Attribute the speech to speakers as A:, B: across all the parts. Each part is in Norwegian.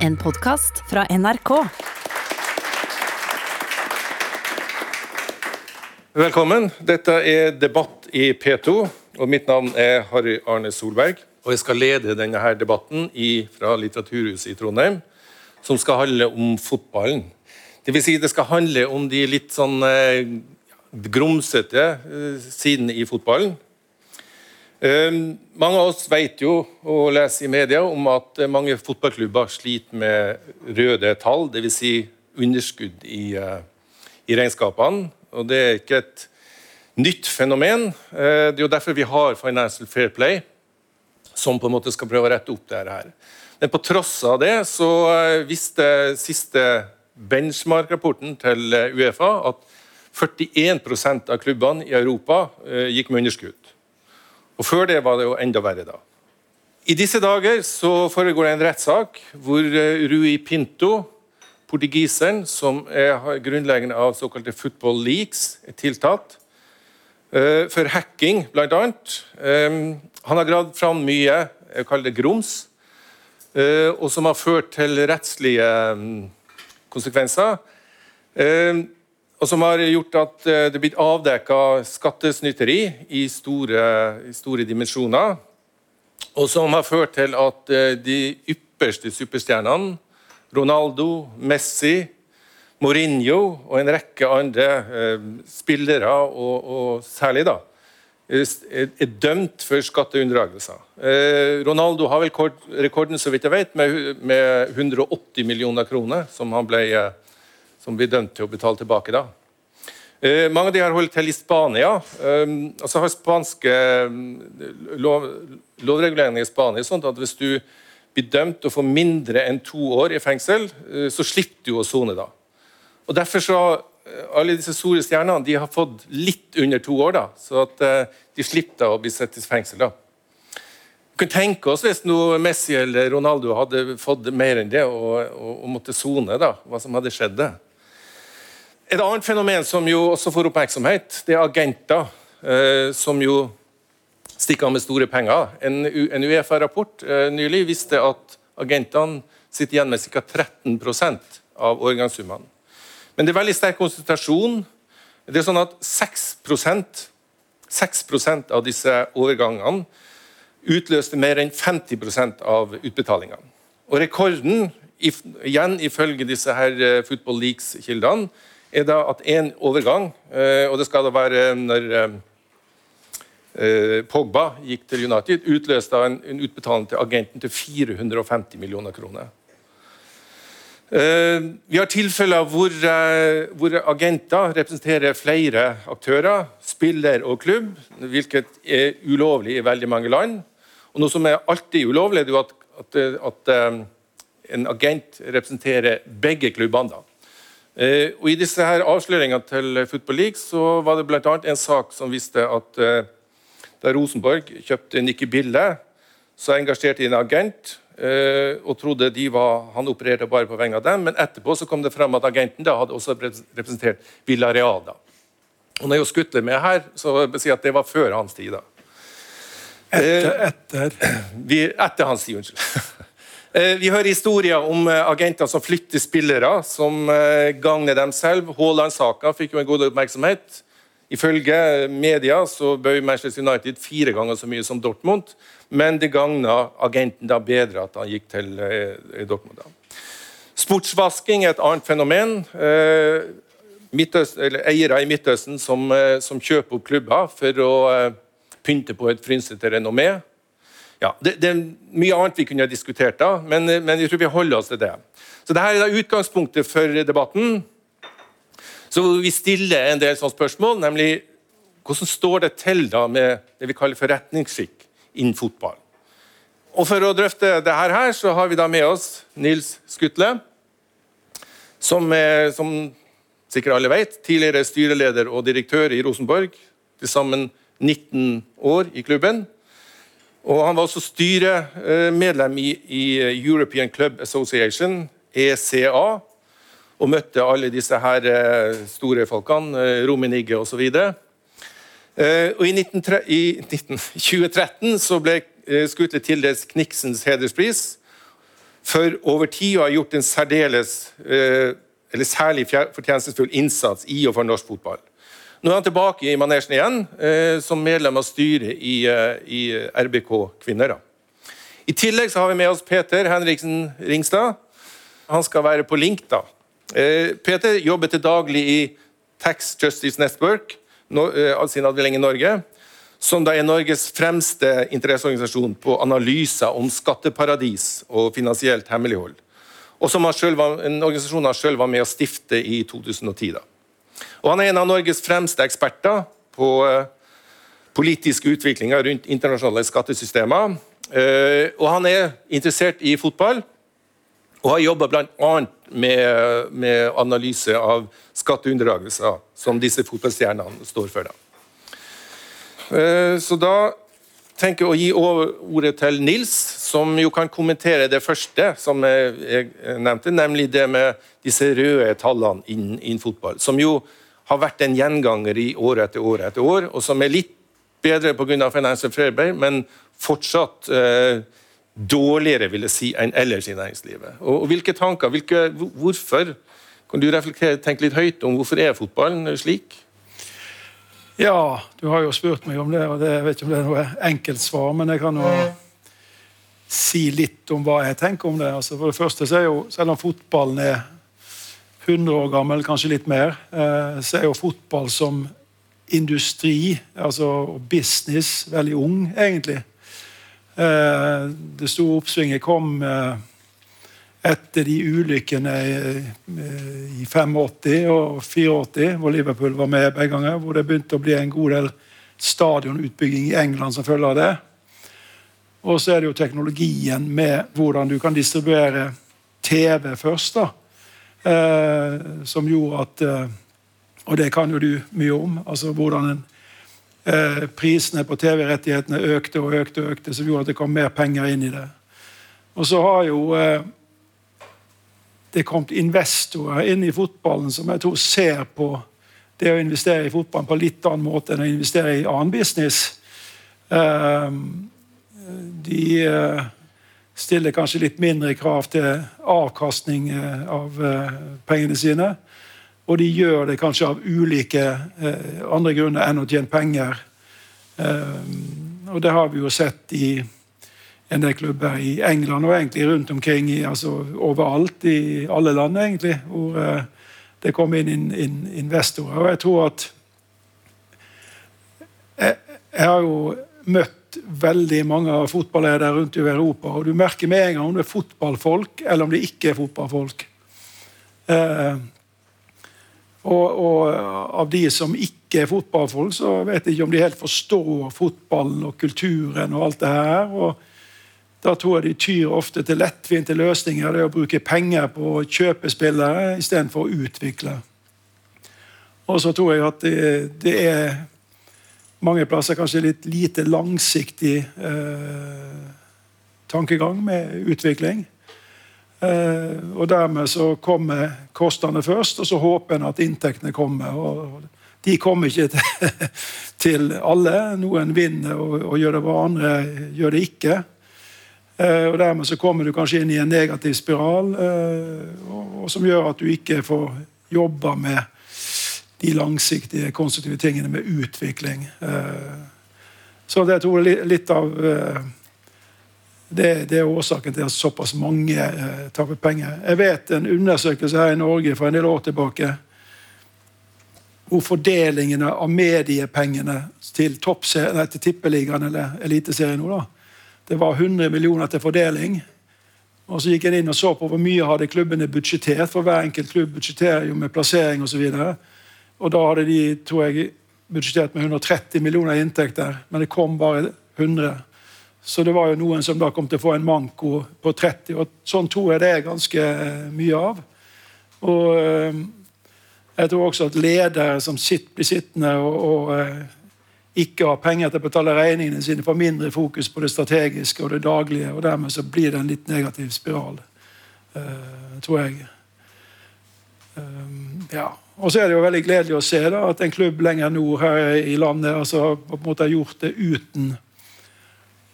A: En podkast fra NRK.
B: Velkommen. Dette er Debatt i P2, og mitt navn er Harry Arne Solberg. Og jeg skal lede denne her debatten i, fra Litteraturhuset i Trondheim, som skal handle om fotballen. Det vil si, det skal handle om de litt sånn eh, grumsete eh, sidene i fotballen. Eh, mange av oss vet jo og leser i media om at eh, mange fotballklubber sliter med røde tall, dvs. Si underskudd i, eh, i regnskapene. Og det er ikke et nytt fenomen. Eh, det er jo derfor vi har Financial Fair Play, som på en måte skal prøve å rette opp dette her. Men på tross av det så viste siste benchmark-rapporten til Uefa at 41% av klubbene i Europa gikk med underskudd. Og Før det var det jo enda verre. da. I disse dager så foregår det en rettssak hvor Rui Pinto portugiseren, som er grunnleggende av såkalte football leaks, er tiltatt. Uh, for hacking, bl.a. Um, han har gravd fram mye jeg kaller det grums, og som har ført til rettslige um, konsekvenser. Og som har gjort at det er blitt avdekka skattesnytteri i store, store, dimensjoner. Og som har ført til at de ypperste superstjernene Ronaldo, Messi, Mourinho og en rekke andre eh, spillere, og, og, særlig da, er, dømt for skatteunndragelser. Eh, Ronaldo har vel rekorden så vidt jeg vet, med 180 millioner kroner, som han ble, eh, som blir dømt til å betale tilbake. da. Eh, mange av de har holdt til i Spania. Eh, altså har spanske eh, lov, Lovreguleringer i Spania sånn at hvis du blir dømt og får mindre enn to år i fengsel, eh, så slipper du å sone da. Og Derfor så eh, alle disse store stjernene de har fått litt under to år, da, så at eh, de slipper å bli satt i fengsel. da. Vi kan tenke oss hvis noe Messi eller Ronaldo hadde fått mer enn det og, og, og måtte sone, hva som hadde skjedd. det. Et annet fenomen som jo også får oppmerksomhet, det er agenter. Eh, som jo stikker av med store penger. En, en Uefa-rapport eh, nylig viste at agentene sitter igjen med ca. 13% av årgangssummene. Men det er veldig sterk konsentrasjon. Det er sånn at 6% 6% av disse overgangene utløste mer enn 50% av utbetalingene. Og Rekorden, igjen ifølge disse her eh, Football Leaks-kildene, er da at én overgang, eh, og det skal da være når eh, Eh, Pogba gikk til United, utløste en, en utbetaling til agenten til 450 millioner kroner. Eh, vi har tilfeller hvor, eh, hvor, agenter representerer flere aktører, spiller og klubb, hvilket er ulovlig i veldig mange land. Og Noe som er alltid ulovlig, er at, at, at en agent representerer begge klubbene. Og I disse her avsløringene til Football League så var det bl.a. en sak som viste at da Rosenborg kjøpte Nikki Bille, så engasjerte de en agent eh, og trodde var, han opererte bare på vegne av dem. Men etterpå så kom det frem at agenten da hadde også representert Villarreal. da. Og når jeg skutter med her, så vil jeg si at det var før hans tid. da.
C: Etter, eh, etter.
B: Vi, etter hans tid, unnskyld. Eh, vi hører historier om agenter som flytter spillere, som gagner dem selv. Haaland-saka fikk jo en god oppmerksomhet. Ifølge media så bøy Manchester United fire ganger så mye som Dortmund, men det gagna agenten da bedre at han gikk til eh, Dortmund. da. Sportsvasking er et annet fenomen. Eh, eiere i Midtøsten som, eh, som, kjøper opp klubber for å eh, pynte på et frynsete renommé. Ja, det, det, er mye annet vi kunne ha diskutert, da, men, men jeg tror vi holder oss til det. Så Dette er da utgangspunktet for debatten. Så vi stiller en del sånne spørsmål, nemlig hvordan står det til da med det vi kaller forretningsskikk innen fotball? Og For å drøfte dette her, så har vi da med oss Nils Skutle, som, er, som sikkert alle vet, tidligere styreleder og direktør i Rosenborg. Til sammen 19 år i klubben. Og Han var også styremedlem i, i European Club Association, ECA, og møtte alle disse her eh, store folkene, eh, Rominigge osv. Og, og I, 19, i 2013 så ble Skutle tildelt Kniksens hederspris for over tid å ha gjort en særdeles, eh, eller særlig fortjenestefull innsats i og for norsk fotball. Nå er han tilbake i manesjen igjen, eh, som medlem av styret i, i RBK Kvinner. I tillegg så har vi med oss Peter Henriksen Ringstad. Han skal være på link. da. Peter jobber til daglig i Tax Justice Network, sin avdeling i Norge som da er Norges fremste interesseorganisasjon på analyser om skatteparadis og finansielt hemmelighold. Og som var, en organisasjon han sjøl var med å stifte i 2010. Da. Og Han er en av Norges fremste eksperter på uh, politisk utvikling rundt internasjonale skattesystemer. Uh, og han er interessert i fotball og har jobba bl.a. Med, med analyse av skatteunndragelser, som disse fotballstjernene står for. Da. Eh, så da tenker å gi ordet til Nils, som jo kan kommentere det første som jeg nevnte, nemlig det med disse røde tallene innen, innen fotball. Som jo har vært en gjenganger i år etter år etter år, og som er litt bedre pga. Financial Fairplay, men fortsatt eh, dårligere vil jeg si, enn ellers i næringslivet. Og, og hvilke tanker, hvilke, Hvorfor? Kan du reflektere, tenke litt høyt om hvorfor er fotballen slik?
C: Ja, du har jo spurt meg om det, og det, jeg vet ikke om det er noe enkelt svar, men jeg kan jo si litt om hva jeg tenker om det. Altså, for det første så er jo, Selv om fotballen er 100 år gammel, kanskje litt mer, eh, så er jo fotball som industri altså business veldig ung, egentlig. Eh, det store oppsvinget kom eh, etter de ulykkene i 85 og 84, hvor Liverpool var med begge ganger, hvor det begynte å bli en god del stadionutbygging i England som følge av det. Og så er det jo teknologien med hvordan du kan distribuere TV først, da. Eh, som gjorde at eh, Og det kan jo du mye om. altså hvordan en, eh, prisene på TV-rettighetene økte og økte og økte, som gjorde at det kom mer penger inn i det. Og så har jo eh, det er kommet investorer inn i fotballen som jeg tror ser på det å investere i fotballen på litt annen måte enn å investere i annen business. Ehm, de eh, stiller kanskje litt mindre krav til avkastning eh, av eh, pengene sine. Og de gjør det kanskje av ulike andre grunner enn å tjene penger. Ehm, og det har vi jo sett i en del klubber i England og egentlig rundt omkring i, altså overalt i alle land, egentlig, hvor uh, det kom inn, inn, inn, investorer. Og jeg tror at jeg, jeg, har jo møtt veldig mange fotballedere rundt i Europa, og du merker med en gang om det er fotballfolk eller om det ikke er fotballfolk. Eh, og, og, av de som ikke er fotballfolk, så vet jeg ikke om de helt forstår fotballen og kulturen og alt det her. og da tror jeg de tyr ofte til lettvinte løsninger. Det å bruke penger på å kjøpe spillere istedenfor å utvikle. Og så tror jeg at det, det, er mange plasser kanskje litt lite langsiktig eh, tankegang med utvikling. Eh, og dermed så kommer kostnadene først, og så håper en at inntektene kommer. og de kommer ikke til, til alle. Noen vinner og, og gjør det bra, andre gjør det ikke. Eh, og Dermed så kommer du kanskje inn i en negativ spiral, eh, og som gjør at du ikke får jobba med de langsiktige, konstruktive tingene med utvikling. Eh, så det tror jeg litt av det, er årsaken til at såpass mange taper penger. Jeg vet en undersøkelse her i Norge for en del år tilbake hvor fordelingene av mediepengene til, til tippeligaen eller Eliteserien nå da, det var 100 millioner til fordeling. Og Så gikk jeg inn og så på hvor mye hadde klubbene budsjettert. For hver enkelt klubb budsjetterer jo med plassering osv. Da hadde de tror jeg, budsjettert med 130 millioner i inntekter, men det kom bare 100. Så det var jo noen som da kom til å få en manko på 30. og Sånn tror jeg det er ganske mye av. Og eh, jeg tror også at ledere som sitter, blir sittende og, og eh, ikke har penger til å betale regningene sine, får mindre fokus på det strategiske og det daglige. og Dermed så blir det en litt negativ spiral, uh, tror jeg. Um, ja. Og så er det jo veldig gledelig å se da, at en klubb lenger nord her i landet altså, på en måte har gjort det uten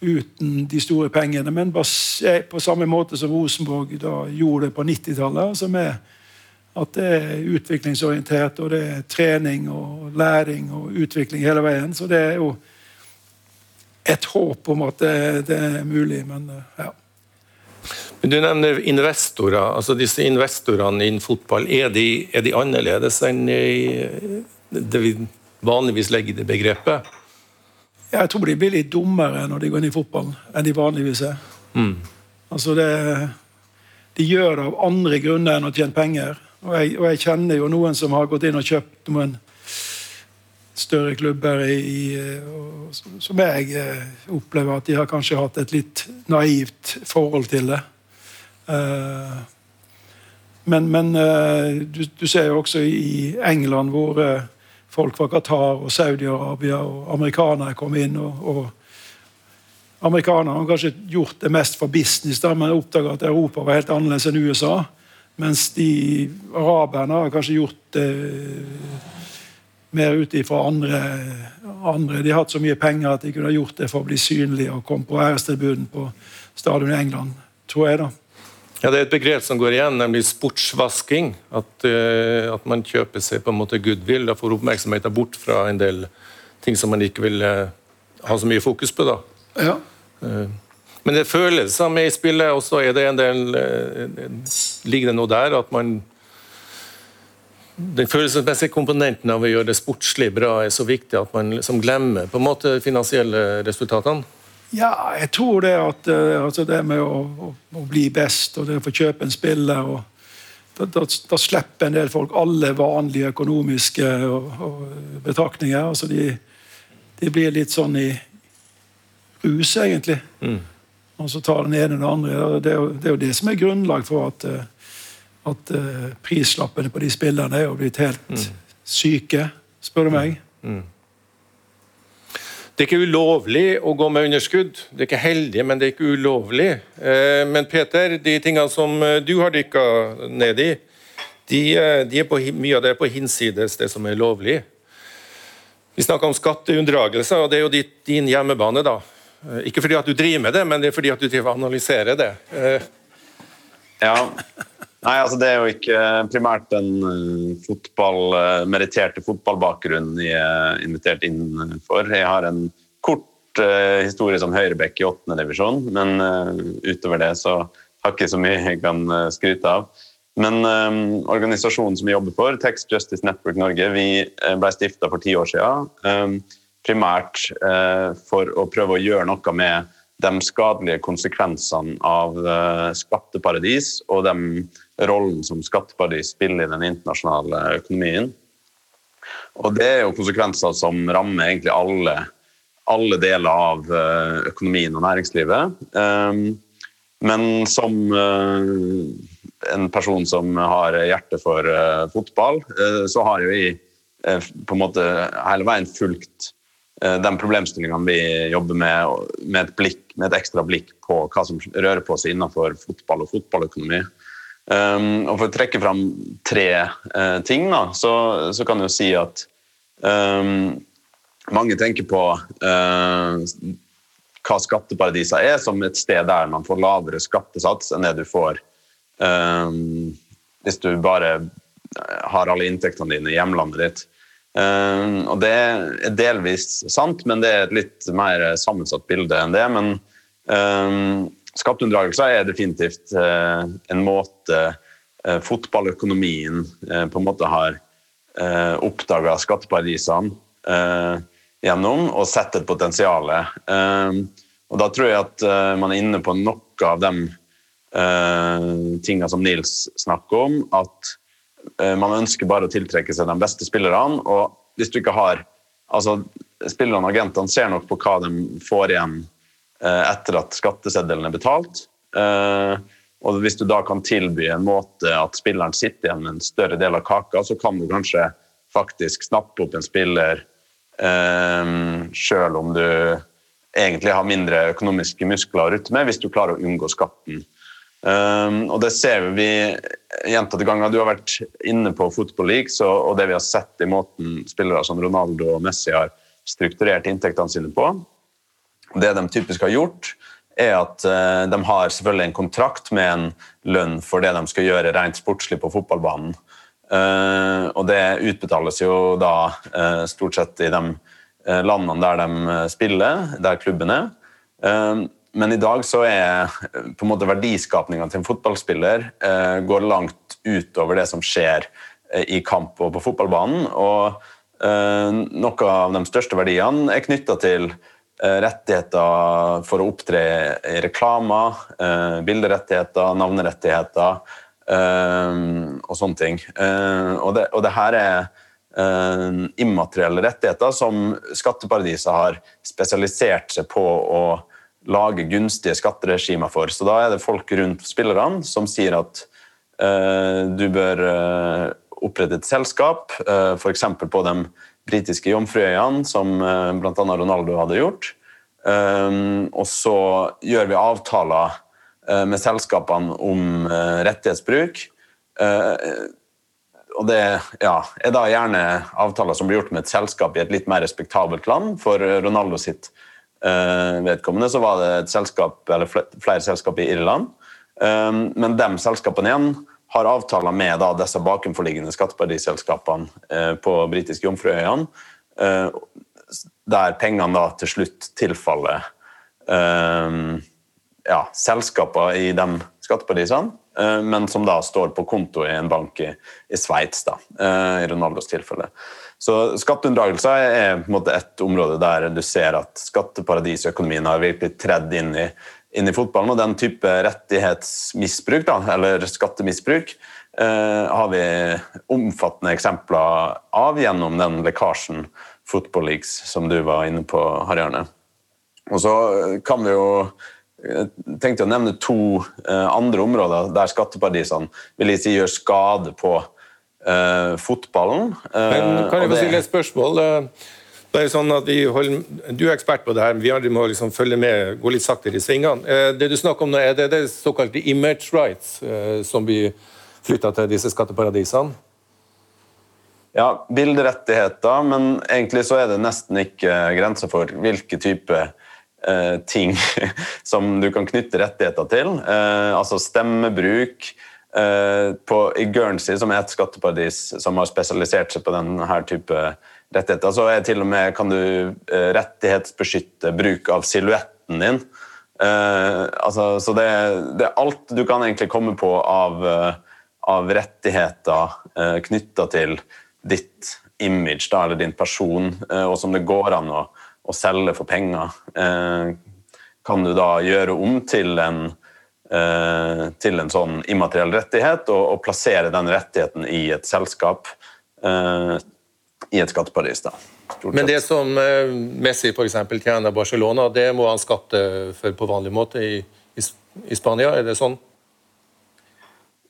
C: uten de store pengene. Men på samme måte som Rosenborg da gjorde det på 90-tallet. Altså at det er utviklingsorientert, og det er trening og læring og utvikling hele veien. Så det er jo et håp om at det, det er mulig, men ja.
B: Du nevner investorer. altså Disse investorene innen fotball, er de, er de annerledes enn det vi vanligvis legger i det begrepet?
C: Jeg tror de blir litt dummere når de går inn i fotballen, enn de vanligvis er. Mm. Altså det, De gjør det av andre grunner enn å tjene penger. Og jeg, og jeg, kjenner jo noen som har gått inn og kjøpt noen større klubber i, i Som jeg eh, opplever at de har kanskje hatt et litt naivt forhold til det. Uh, men, men uh, du, du, ser jo også i England hvor folk fra Qatar og Saudi-Arabia og amerikanere kom inn. og, og Amerikanerne har kanskje gjort det mest for business, da, men oppdaga at Europa var helt annerledes enn USA. Mens de araberne har kanskje gjort det mer ut ifra andre, andre. De har hatt så mye penger at de kunne gjort det for å bli synlige og komme på ærestribunen på stadion i England, tror jeg. da.
B: Ja, Det er et begrep som går igjen, nemlig sportsvasking. At, uh, at man kjøper seg på en måte goodwill og får oppmerksomheten bort fra en del ting som man ikke vil uh, ha så mye fokus på. da.
C: Ja.
B: Uh, men det følelser med i spillet også. Er det en del Ligger det noe der at man den følelsesmessige komponenten av å gjøre det sportslig bra er så viktig at man liksom glemmer på en måte finansielle resultatene?
C: Ja, jeg tror det at altså det med å, å, å, bli best og det å få kjøpe en spiller og da, da, da, slipper en del folk alle vanlige økonomiske og, og betraktninger. altså de, de, blir litt sånn i rus, egentlig. Mm. Og så tar den ene og den andre. Det er, jo, det er jo det som er grunnlag for at at uh, prislappene på de spillerne er jo blitt helt mm. syke, spør du meg. Mm.
B: Det er ikke ulovlig å gå med underskudd. Det er ikke heldig, men det er ikke ulovlig. Eh, men Peter, de tingene som eh, du har dykka ned i, de, eh, de på, mye av det er på hinsides det som er lovlig. Vi snakka om skatteunndragelser, og det er jo din hjemmebane. da. Ikke fordi at du driver med det, men det er fordi at du driver og analyserer det.
D: Ja, Nei, altså Det er jo ikke primært en eh, fotball, eh, meritterte fotballbakgrunn jeg er invitert inn for. Jeg har en kort historie som høyrebekk i åttende divisjon, men utover det så har jeg ikke så mye jeg kan skryte av. Men organisasjonen som vi jobber for, Text Justice Network Norge, vi ble stifta for ti år siden. Um, primært for å prøve å gjøre noe med de skadelige konsekvensene av skatteparadis og den rollen som skatteparadis spiller i den internasjonale økonomien. Og det er jo konsekvenser som rammer egentlig alle, alle deler av eh, økonomien og næringslivet. Ehm, men som eh, en person som har hjerte for eh, fotball, så har jo jeg på en måte hele veien fulgt de problemstillingene vi jobber med, med et, blikk, med et ekstra blikk på hva som rører på seg innenfor fotball og fotballøkonomi. Um, og For å trekke fram tre uh, ting, da, så, så, kan jeg jo si at um, mange tenker på uh, hva skatteparadiser er, som et sted der man får lavere skattesats enn det du får um, hvis du bare har alle inntektene dine i hjemlandet ditt. Og Det er delvis sant, men det er et litt mer sammensatt bilde enn det. men Skatteunndragelser er definitivt eh, en måte eh, fotballøkonomien eh, på en måte har oppdaga skatteparadisene gjennom og sett et potensial. Og da tror jeg at man er inne på noe av de tingene som Nils snakker om. At man ønsker bare å tiltrekke seg de beste spillerne. Og hvis du ikke har altså Spillerne og agentene ser nok på hva de får igjen Eh, etter at skatteseddelen er betalt. Eh, og hvis du da kan tilby en måte at spilleren sitter igjen med en større del av kaka, så kan du kanskje faktisk snappe opp en spiller sjøl om du egentlig har mindre økonomiske muskler å rutte med, hvis du klarer å unngå skatten. Um, og det ser vi gjentatte ganger. Du har vært inne på Football League, og det vi har sett i måten spillere som Ronaldo og Messi har strukturert inntektene sine på, Det de typisk har gjort, er at de har selvfølgelig en kontrakt med en lønn for det de skal gjøre rent sportslig på fotballbanen. Og det utbetales jo da stort sett i de landene der de spiller, der klubben er. Men i dag så er på en måte verdiskapninga til en fotballspiller eh, går langt utover det som skjer eh, i kamp og på fotballbanen. Og eh, noe av de største verdiene er knytta til eh, rettigheter for å opptre i reklamer, eh, bilderettigheter, navnerettigheter eh, og sånne ting. og, det, og det her er immaterielle rettigheter som skatteparadiser har spesialisert seg på å lage gunstige skatteregimer for. Så da er det folk rundt spillerne som sier at uh, du bør uh, opprette et selskap, uh, eh, f.eks. på de britiske Jomfruøyene, som uh, bl.a. Ronaldo hadde gjort. Um, og så gjør vi avtaler med selskapene om rettighetsbruk. og det ja, er da gjerne avtaler som blir gjort med et selskap i et litt mer respektabelt land. For Ronaldo sitt Eh, vedkommende, så var det et selskap, eller flere selskap i Irland. Eh, men de selskapene igjen har avtaler med da, disse bakenforliggende skatteparadiselskapene eh, på britiske Jomfruøyene, der pengene da til slutt tilfaller ja, selskaper i de skatteparadisene, men som da står på konto i en bank i, i Sveits, i Ronaldos tilfelle. Så Skatteunndragelser er på en måte et område der du ser at skatteparadisøkonomien har virkelig tredd inn i, inn i fotballen. Og den type rettighetsmisbruk, da, eller skattemisbruk, eh, har vi omfattende eksempler av gjennom den lekkasjen Football Leaks som du var inne på, Harjarne. Og så kan vi jo jeg tenkte å nevne to eh, andre områder der skatteparadisene vil jeg si gjør skade på fotballen.
B: Uh, Men kan jeg få stille et spørsmål? Eh, det er jo sånn at holder, du er ekspert på det her, men vi andre må liksom følge med, gå litt saktere i svingene. Det du snakker om nå, er det det såkalte image rights som blir flytta til disse skatteparadisene?
D: Ja, bilderettigheter, men egentlig så er det nesten ikke grenser for hvilke type eh, ting som du kan knytte rettigheter til. Eh, altså stemmebruk, Eh, på, I Guernsey, som er et skatteparadis som har spesialisert seg på denne type rettigheter, så er til og med kan du uh, rettighetsbeskytte bruk av silhuetten din. Uh, altså, så det, det, er alt du kan egentlig komme på av, uh, av rettigheter uh, knytta til ditt image, da, eller din person, og som det går an å, å selge for penger. kan du da gjøre om til en Eh, til en sånn immateriell rettighet, og, og, plassere den rettigheten i et selskap eh, i et skatteparadis. da.
B: Men det som eh, Messi f.eks. tjener Barcelona, det må han skatte for på vanlig måte i, i, i Spania? Er det sånn?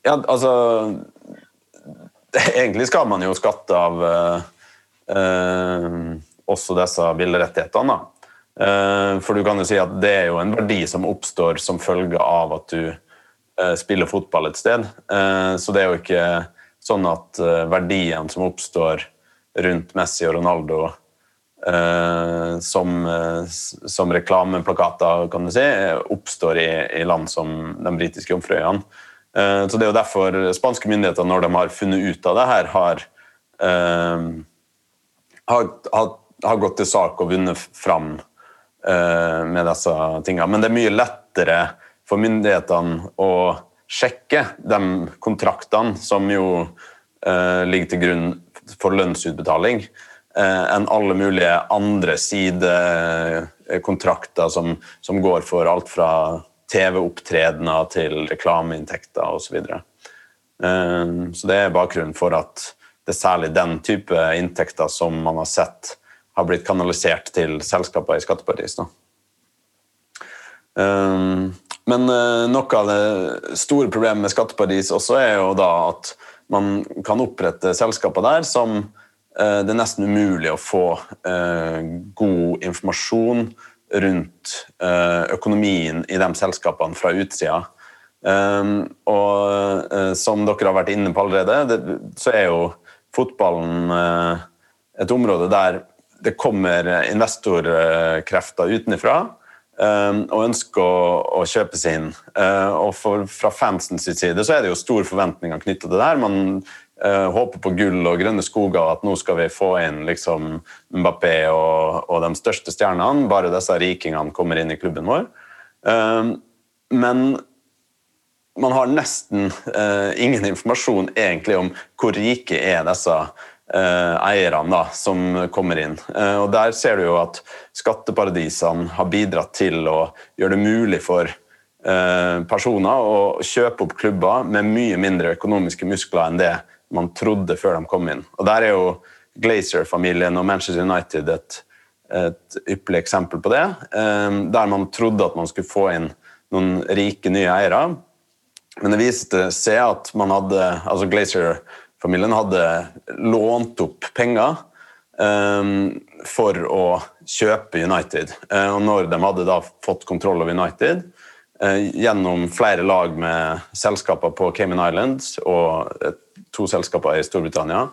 D: Ja, altså Egentlig skal man jo skatte av eh, også disse bilderettighetene. da. Eh, for du kan jo si at det er jo en verdi som oppstår som følge av at du eh, spiller fotball et sted. Eh, så det er jo ikke sånn at verdien som oppstår rundt Messi og Ronaldo som, som reklameplakater, kan du si, oppstår i, i land som de britiske Jomfruøyene. Så det er jo derfor spanske myndigheter, når de har funnet ut av det her, har, har, har, har gått til sak og vunnet fram med disse tingene. Men det er mye lettere for myndighetene å sjekke de kontraktene som jo uh, ligger til grunn for lønnsutbetaling, uh, enn alle mulige andre sidekontrakter som, som går for alt fra TV-opptredener til reklameinntekter osv. Så det er bakgrunnen for at det er særlig den type inntekter som man har sett har blitt kanalisert til selskaper i skatteparadis. Um, men uh, noe av det store problemet med skatteparadis også er jo da at man kan opprette selskaper der som uh, det er nesten umulig å få uh, god informasjon rundt økonomien i de selskapene fra utsida. Um, og som dere har vært inne på allerede, så er jo fotballen et område der det kommer investorkrefter utenfra og ønsker å, å kjøpe seg inn. og for, Fra fansens side så er det jo store forventninger knytta til det her. Man uh, håper på gull og grønne skoger, at nå skal vi få inn liksom, Mbappé og, og, de største stjernene. Bare disse rikingene kommer inn i klubben vår. Uh, men man har nesten uh, ingen informasjon egentlig om hvor rike er disse eierne da, som kommer inn. Uh, og Der ser du jo at skatteparadisene har bidratt til å gjøre det mulig for uh, personer å kjøpe opp klubber med mye mindre økonomiske muskler enn det man trodde før de kom inn. Og Der er jo Glazer-familien og Manchester United et, et ypperlig eksempel på det. Der man trodde at man skulle få inn noen rike nye eiere. Men det viste seg at man hadde, altså Glazer familien hadde lånt opp penger um, for å kjøpe United. Uh, og når de hadde da fått kontroll over United uh, gjennom flere lag med selskaper på Cayman Islands og uh, to selskaper i Storbritannia,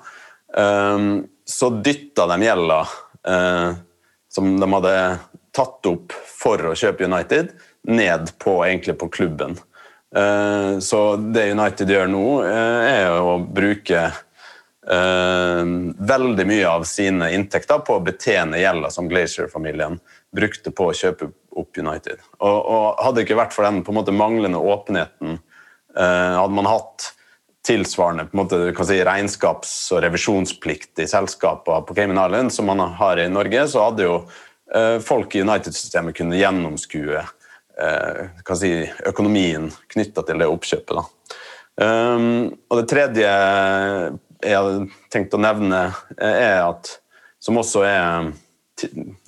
D: um, så dytta de gjelda som de hadde tatt opp for å kjøpe United, ned på, egentlig på klubben. Eh, så det United gjør nå, eh, er å bruke eh, veldig mye av sine inntekter på å betjene gjelda som Glacier-familien brukte på å kjøpe opp United. Og, Hadde det ikke vært for den på en måte manglende åpenheten, hadde man hatt tilsvarende på en måte, si, regnskaps- og revisjonsplikt i selskaper på Cayman Island som man har i Norge, så hadde jo folk i United-systemet kunne gjennomskue si, økonomien knytta til det oppkjøpet. Um, og det tredje jeg hadde tenkt å nevne, eh, er at Som også er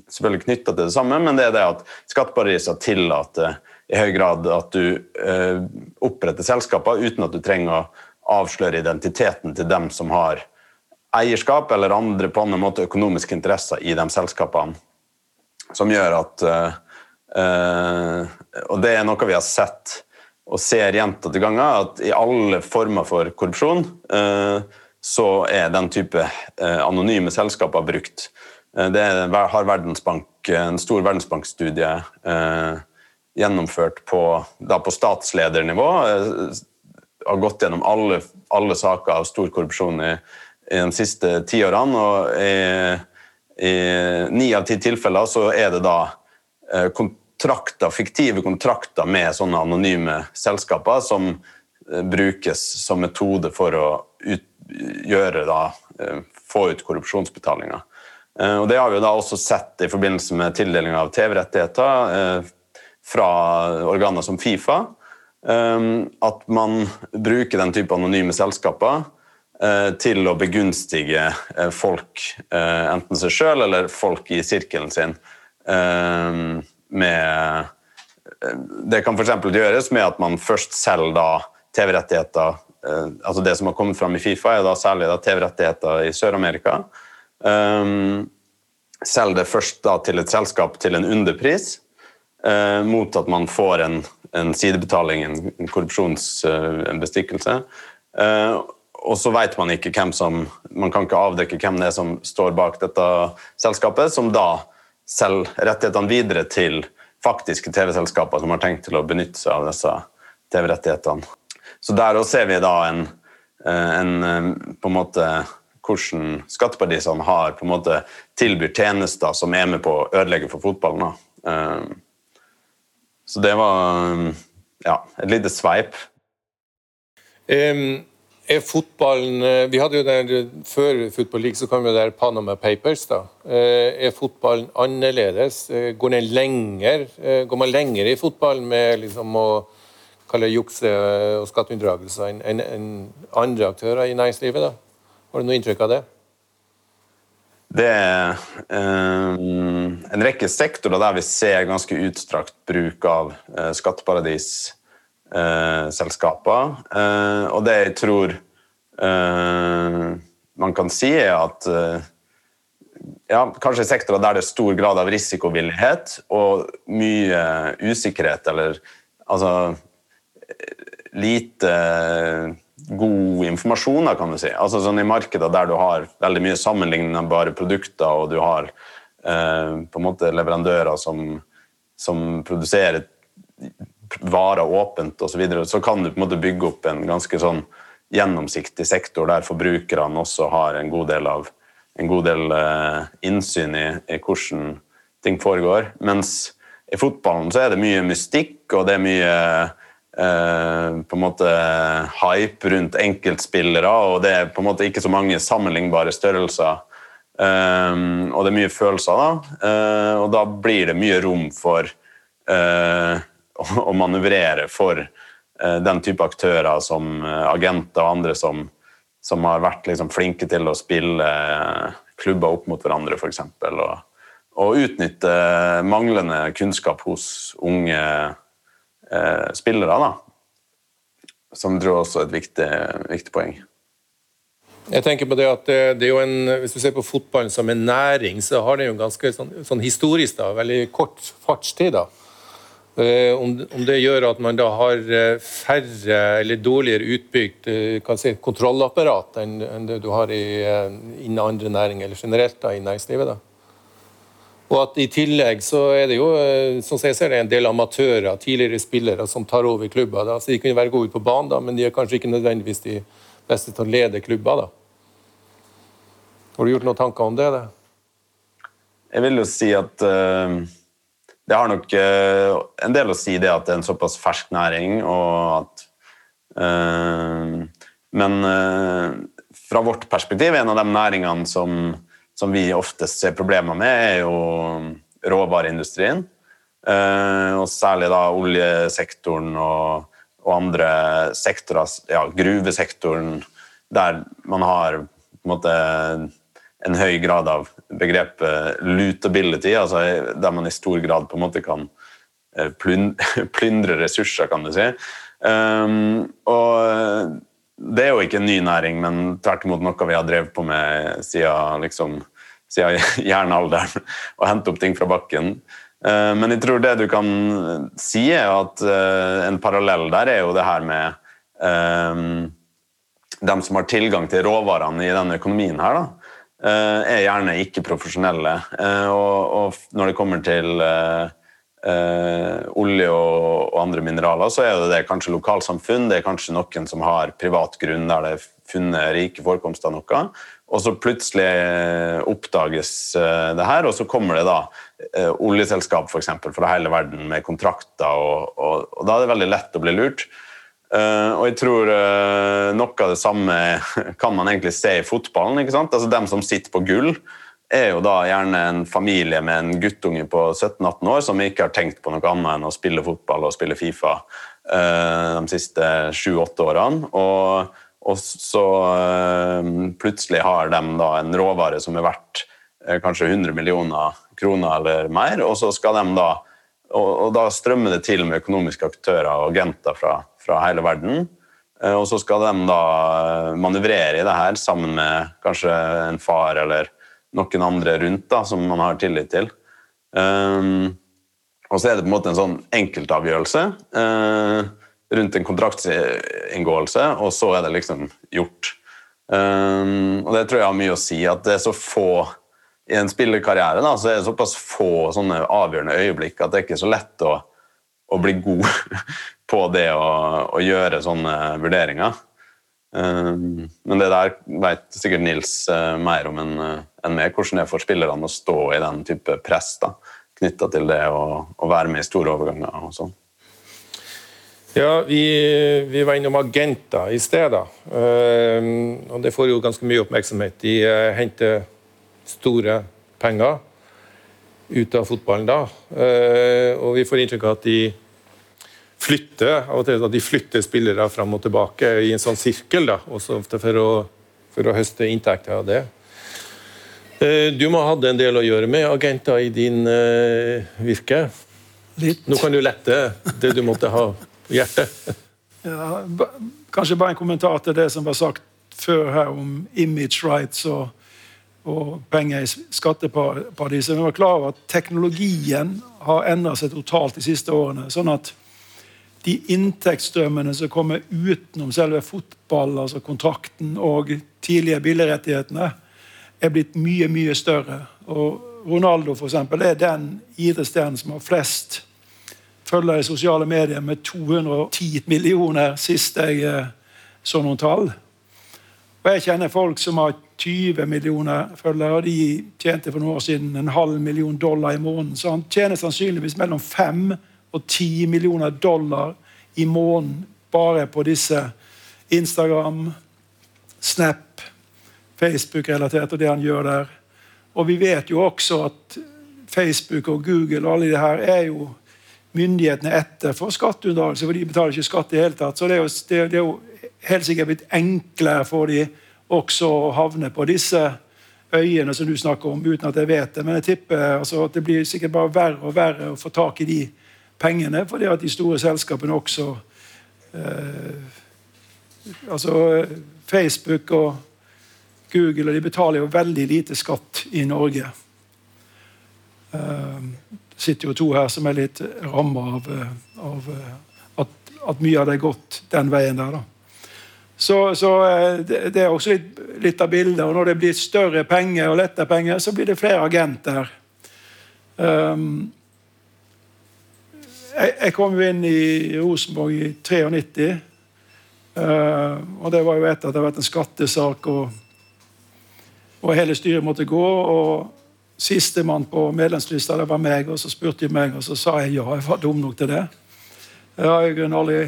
D: selvfølgelig knytta til det samme, men det er det at skatteparadiser tillater i høy grad at du eh, oppretter selskaper uten at du trenger å avsløre identiteten til dem som har eierskap eller andre på annen måte økonomiske interesser i de selskapene. Som gjør at eh, og det er noe vi har sett og ser gjentatte ganger, at i alle former for korrupsjon uh, så er den type uh, anonyme selskaper brukt. det har Verdensbank, en stor verdensbankstudie gjennomført på, da på statsledernivå. har gått gjennom alle, alle, saker av stor korrupsjon i, i de siste tiårene. Og i, ni av ti tilfeller så er det da kontrakter, fiktive kontrakter med sånne anonyme selskaper som eh, brukes som metode for å ut, gjøre da, eh, få ut korrupsjonsbetalinger. Eh, og Det har vi da også sett i forbindelse med tildeling av TV-rettigheter fra organer som Fifa. At man bruker den type anonyme selskaper til å begunstige folk, enten seg sjøl eller folk i sirkelen sin med Det kan f.eks. gjøres med at man først selger TV-rettigheter eh, altså Det som har kommet fram i Fifa, er da særlig TV-rettigheter i Sør-Amerika. Um, selger det først da til et selskap til en underpris, uh, mot at man får en, en sidebetaling, en, en korrupsjonsbestikkelse. Uh, og så vet man ikke hvem som Man kan ikke avdekke hvem det er som står bak dette selskapet, som da selge rettighetene videre til faktiske TV-selskaper som har tenkt til å benytte seg av disse TV-rettighetene. Så der også ser vi da en, eh, en, eh, på en måte hvordan skatteparadisene har på en måte tilbyr tjenester som er med på å ødelegge for fotballen. Da. så det var ja, et lite sveip.
B: Um, er fotballen eh, Vi hadde jo der Før Football League så kom jo der Panama Papers. da. Eh, er fotballen annerledes? Eh, går, den lenger, går man lenger i fotballen med liksom å kalle jukse og skatteunndragelser enn en, en andre aktører i næringslivet? da? Har du noe inntrykk av det?
D: Det er um, en rekke sektorer der vi ser ganske utstrakt bruk av uh, skatteparadis eh, selskaper. Eh, og det jeg tror eh, man kan si, er at eh, ja, kanskje sektorer der det er stor grad av risikovillighet og mye usikkerhet, eller altså lite god informasjon, kan du si. Altså sånn I markeder der du har veldig mye sammenlignbare produkter, og du har eh, på en måte leverandører som som produserer varer åpent osv., så, videre, så kan du på en måte bygge opp en ganske sånn gjennomsiktig sektor der forbrukerne også har en god del, av, en god del uh, innsyn i, i, hvordan ting foregår. Mens i fotballen så er det mye mystikk, og det er mye uh, på en måte hype rundt enkeltspillere, og det er på en måte ikke så mange sammenlignbare størrelser. Um, og det er mye følelser, da. Uh, og da blir det mye rom for å manøvrere for uh, den type aktører som agenter og andre som, som har vært liksom, flinke til å spille klubber opp mot hverandre, f.eks. Og, og utnytte manglende kunnskap hos unge spillere, da. Som tror også et viktig, viktig poeng.
B: Jeg tenker på det at det, er jo en, Hvis du ser på fotballen som en næring, så har den jo ganske sånn, sånn historisk da, veldig kort fartstid. da. Eh, om, det gjør at man da har eh, færre eller dårligere utbygd eh, si, kontrollapparat enn, det du har innen andre næringer, eller generelt da, i næringslivet. da. Og at I tillegg så er det jo som jeg ser det, en del amatører, tidligere spillere, som tar over klubber. Da. Så De kunne være gode på banen, da, men de er kanskje ikke nødvendigvis de beste til å lede klubber. da. Har du gjort noen tanker om det? Da?
D: Jeg vil jo si at uh, det har nok uh, en del å si det at det er en såpass fersk næring, og at uh, Men fra vårt perspektiv, en av de næringene som, som vi oftest ser problemer med, er jo råvareindustrien. og særlig da oljesektoren og og andre sektorer, ja, gruvesektoren, der man har på en, måte, en høy grad av begrepet lutability, altså der man i stor grad på en måte kan eh, plyndre ressurser, kan du si. Um, og det er jo ikke en ny næring, men tvert imot noe vi har drevet på med siden, liksom, siden jernalderen, å hente opp ting fra bakken. Uh, men jeg tror det du kan si, er at uh, en parallell der er jo det her med um, dem som har tilgang til råvarene i denne økonomien her, da, er gjerne ikke profesjonelle. Og, og når det kommer til uh, olje og, og, andre mineraler, så er det, det kanskje lokalsamfunn, det er kanskje noen som har privat grunn der det er funnet rike forekomster av noe. Og så plutselig oppdages det her, og så kommer det da eh, oljeselskap for eksempel, fra hele verden med kontrakter, og, og, og, da er det veldig lett å bli lurt. Uh, og jeg tror uh, noe av det samme kan man egentlig se i fotballen. ikke sant? Altså Dem som sitter på gull, er jo da gjerne en familie med en guttunge på 17-18 år som ikke har tenkt på noe annet enn å spille fotball og spille Fifa uh, de siste 7-8 årene. Og, og så plutselig har de da en råvare som er verdt kanskje 100 millioner kroner eller mer, og så skal de da og, og da strømmer det til med økonomiske aktører og agenter fra, fra hele verden. Eh, og så skal de da manøvrere i det her sammen med kanskje en far eller noen andre rundt da, som man har tillit til. Um, og så er det på en måte en sånn enkeltavgjørelse uh, rundt en kontraktsinngåelse, og så er det liksom gjort. Um, og det tror jeg har mye å si, at det er så få i en spillerkarriere da, så er det såpass få sånne avgjørende øyeblikk at det er ikke så lett å, å bli god på det å, å gjøre sånne vurderinger. Um, men det der vet sikkert Nils uh, mer om enn en meg, hvordan det er for spillerne å stå i den type press knytta til det å, være med i store overganger og sånn.
B: Ja, vi, vi, var innom agenter i stedet. da. og det får jo ganske mye oppmerksomhet. De uh, henter store penger ut av fotballen da. Eh, og vi får inntrykk av at de flytter av og til at de flytter spillere fram og tilbake i en sånn sirkel, da, også ofte for å, for å høste inntekter av det. Eh, du må ha hatt en del å gjøre med agenter i din uh, virke.
C: Litt.
B: Nå kan du lette det du måtte ha på hjertet.
C: Ja, kanskje bare en kommentar til det som var sagt før her om image rights og og penger i skatteparadiser. Vi var klar over at teknologien har endret seg totalt de siste årene. sånn at de inntektsstrømmene som kommer utenom selve fotball, altså kontrakten og tidlige billigrettighetene, er blitt mye, mye større. Og Ronaldo for eksempel, er den idrettsstjernen som har flest følgere i sosiale medier, med 210 millioner, sist jeg eh, så noen tall. Og Jeg kjenner folk som har 20 millioner følgere. og De tjente for noen år siden en halv million dollar i måneden. Så han tjener sannsynligvis mellom 5 og 10 millioner dollar i måneden bare på disse Instagram, Snap, Facebook-relatert og det han gjør der. Og vi vet jo også at Facebook og Google og alle de her er jo myndighetene etter for skatteunndragelse, for de betaler ikke skatt i hele tatt. Så det er jo, det, det er jo helt sikkert blitt enklere for de også å havne på disse øyene som du snakker om, uten at jeg vet det. Men jeg tipper altså, at det blir sikkert bare verre og verre å få tak i de pengene, fordi at de store selskapene også eh, Altså Facebook og Google og de betaler jo veldig lite skatt i Norge. Det sitter jo to her som er litt ramma av, av at, at, mye er gått den veien der. da. Så, så eh, det, det, er også litt, litt, av bildet. Og når det blir større penger og lettere penger, så blir det flere agenter. Um, jeg, jeg, kom jo inn i Rosenborg i 93. Uh, og det var jo etter at det hadde vært en skattesak, og, og hele styret måtte gå. og Sistemann på medlemslista det var meg, og så spurte de meg, og så sa jeg ja, jeg var dum nok til det. Jeg har i grunnen aldri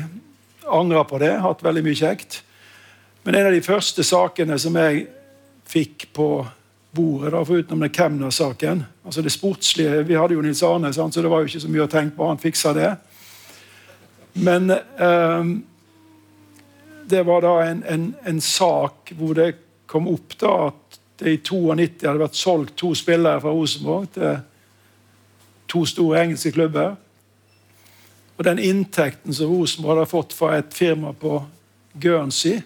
C: angra på det. Hatt veldig mye kjekt. Men en av de første sakene som jeg fikk på bordet, da, forutenom den Kemner-saken altså det sportslige, Vi hadde jo Nils Arne, sant, så det var jo ikke så mye å tenke på. Han fiksa det. Men eh, det var da en, en, en, sak hvor det kom opp da at det i 92 hadde vært solgt to spillere fra Rosenborg til to store engelske klubber. Og den inntekten som Rosenborg hadde fått fra et firma på Guernsey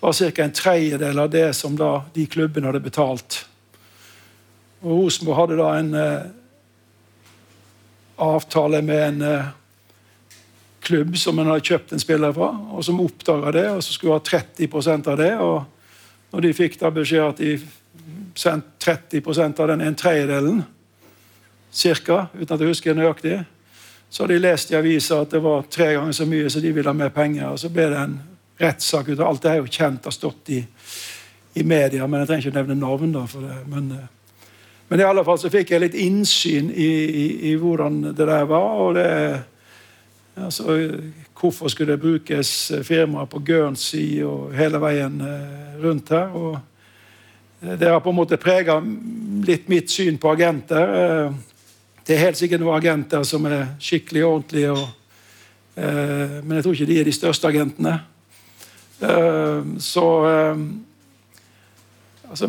C: var ca. en tredjedel av det som da de klubbene hadde betalt. Og Rosenborg hadde da en eh, avtale med en eh, klubb som en hadde kjøpt en spiller fra, og som oppdaga det, og som skulle ha 30% av det. og Når de fikk da beskjed at de sendte 30% av den en tredjedelen, cirka, uten at jeg husker nøyaktig, så hadde de lest i avisa at det var tre ganger så mye, så de ville ha mer penger. og Så ble det en rettssak ut av alt. Det er jo kjent, har stått i, i media, men jeg trenger ikke nevne navn. da for det. Men, eh, men i alle fall så fikk jeg litt innsyn i, i, i hvordan det der var. og det altså, Hvorfor skulle det brukes firmaer på Guernsey og hele veien eh, rundt her? og Det har på en måte prega litt mitt syn på agenter. Eh, det er helt sikkert noen agenter som er skikkelig ordentlige, og, men jeg tror ikke de er de største agentene. Eh, så eh, altså,